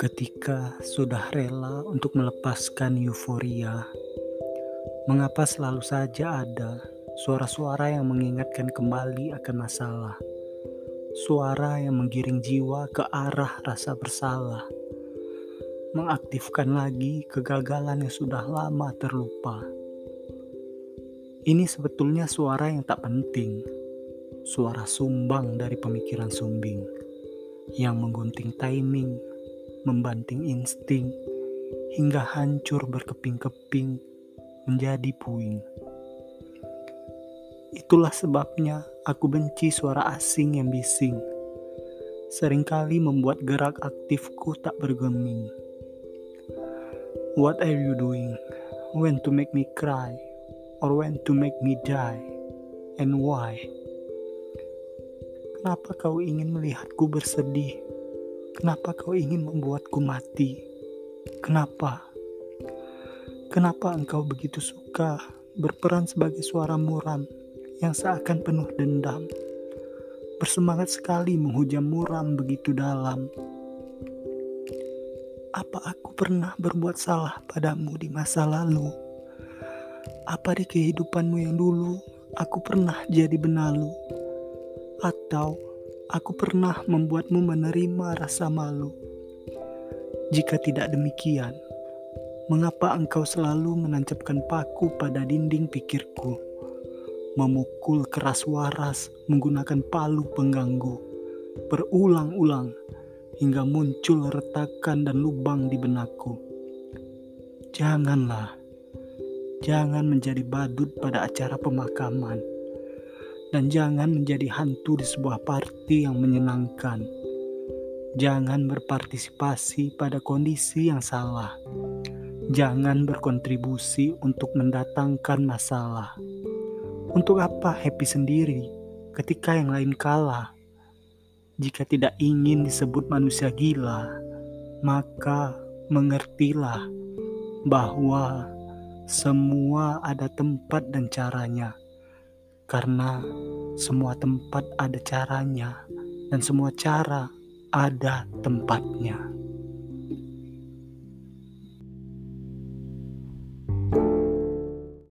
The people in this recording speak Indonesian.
Ketika sudah rela untuk melepaskan euforia, mengapa selalu saja ada suara-suara yang mengingatkan kembali akan masalah? Suara yang menggiring jiwa ke arah rasa bersalah, mengaktifkan lagi kegagalan yang sudah lama terlupa. Ini sebetulnya suara yang tak penting, suara sumbang dari pemikiran sumbing yang menggunting timing membanting insting, hingga hancur berkeping-keping menjadi puing. Itulah sebabnya aku benci suara asing yang bising. Seringkali membuat gerak aktifku tak bergeming. What are you doing? When to make me cry? Or when to make me die? And why? Kenapa kau ingin melihatku bersedih? Kenapa kau ingin membuatku mati? Kenapa? Kenapa engkau begitu suka berperan sebagai suara muram yang seakan penuh dendam? Bersemangat sekali menghujam muram begitu dalam. Apa aku pernah berbuat salah padamu di masa lalu? Apa di kehidupanmu yang dulu aku pernah jadi benalu? Atau aku pernah membuatmu menerima rasa malu. Jika tidak demikian, mengapa engkau selalu menancapkan paku pada dinding pikirku, memukul keras waras menggunakan palu pengganggu, berulang-ulang hingga muncul retakan dan lubang di benakku. Janganlah, jangan menjadi badut pada acara pemakaman dan jangan menjadi hantu di sebuah party yang menyenangkan. Jangan berpartisipasi pada kondisi yang salah. Jangan berkontribusi untuk mendatangkan masalah. Untuk apa happy sendiri ketika yang lain kalah? Jika tidak ingin disebut manusia gila, maka mengertilah bahwa semua ada tempat dan caranya karena semua tempat ada caranya dan semua cara ada tempatnya.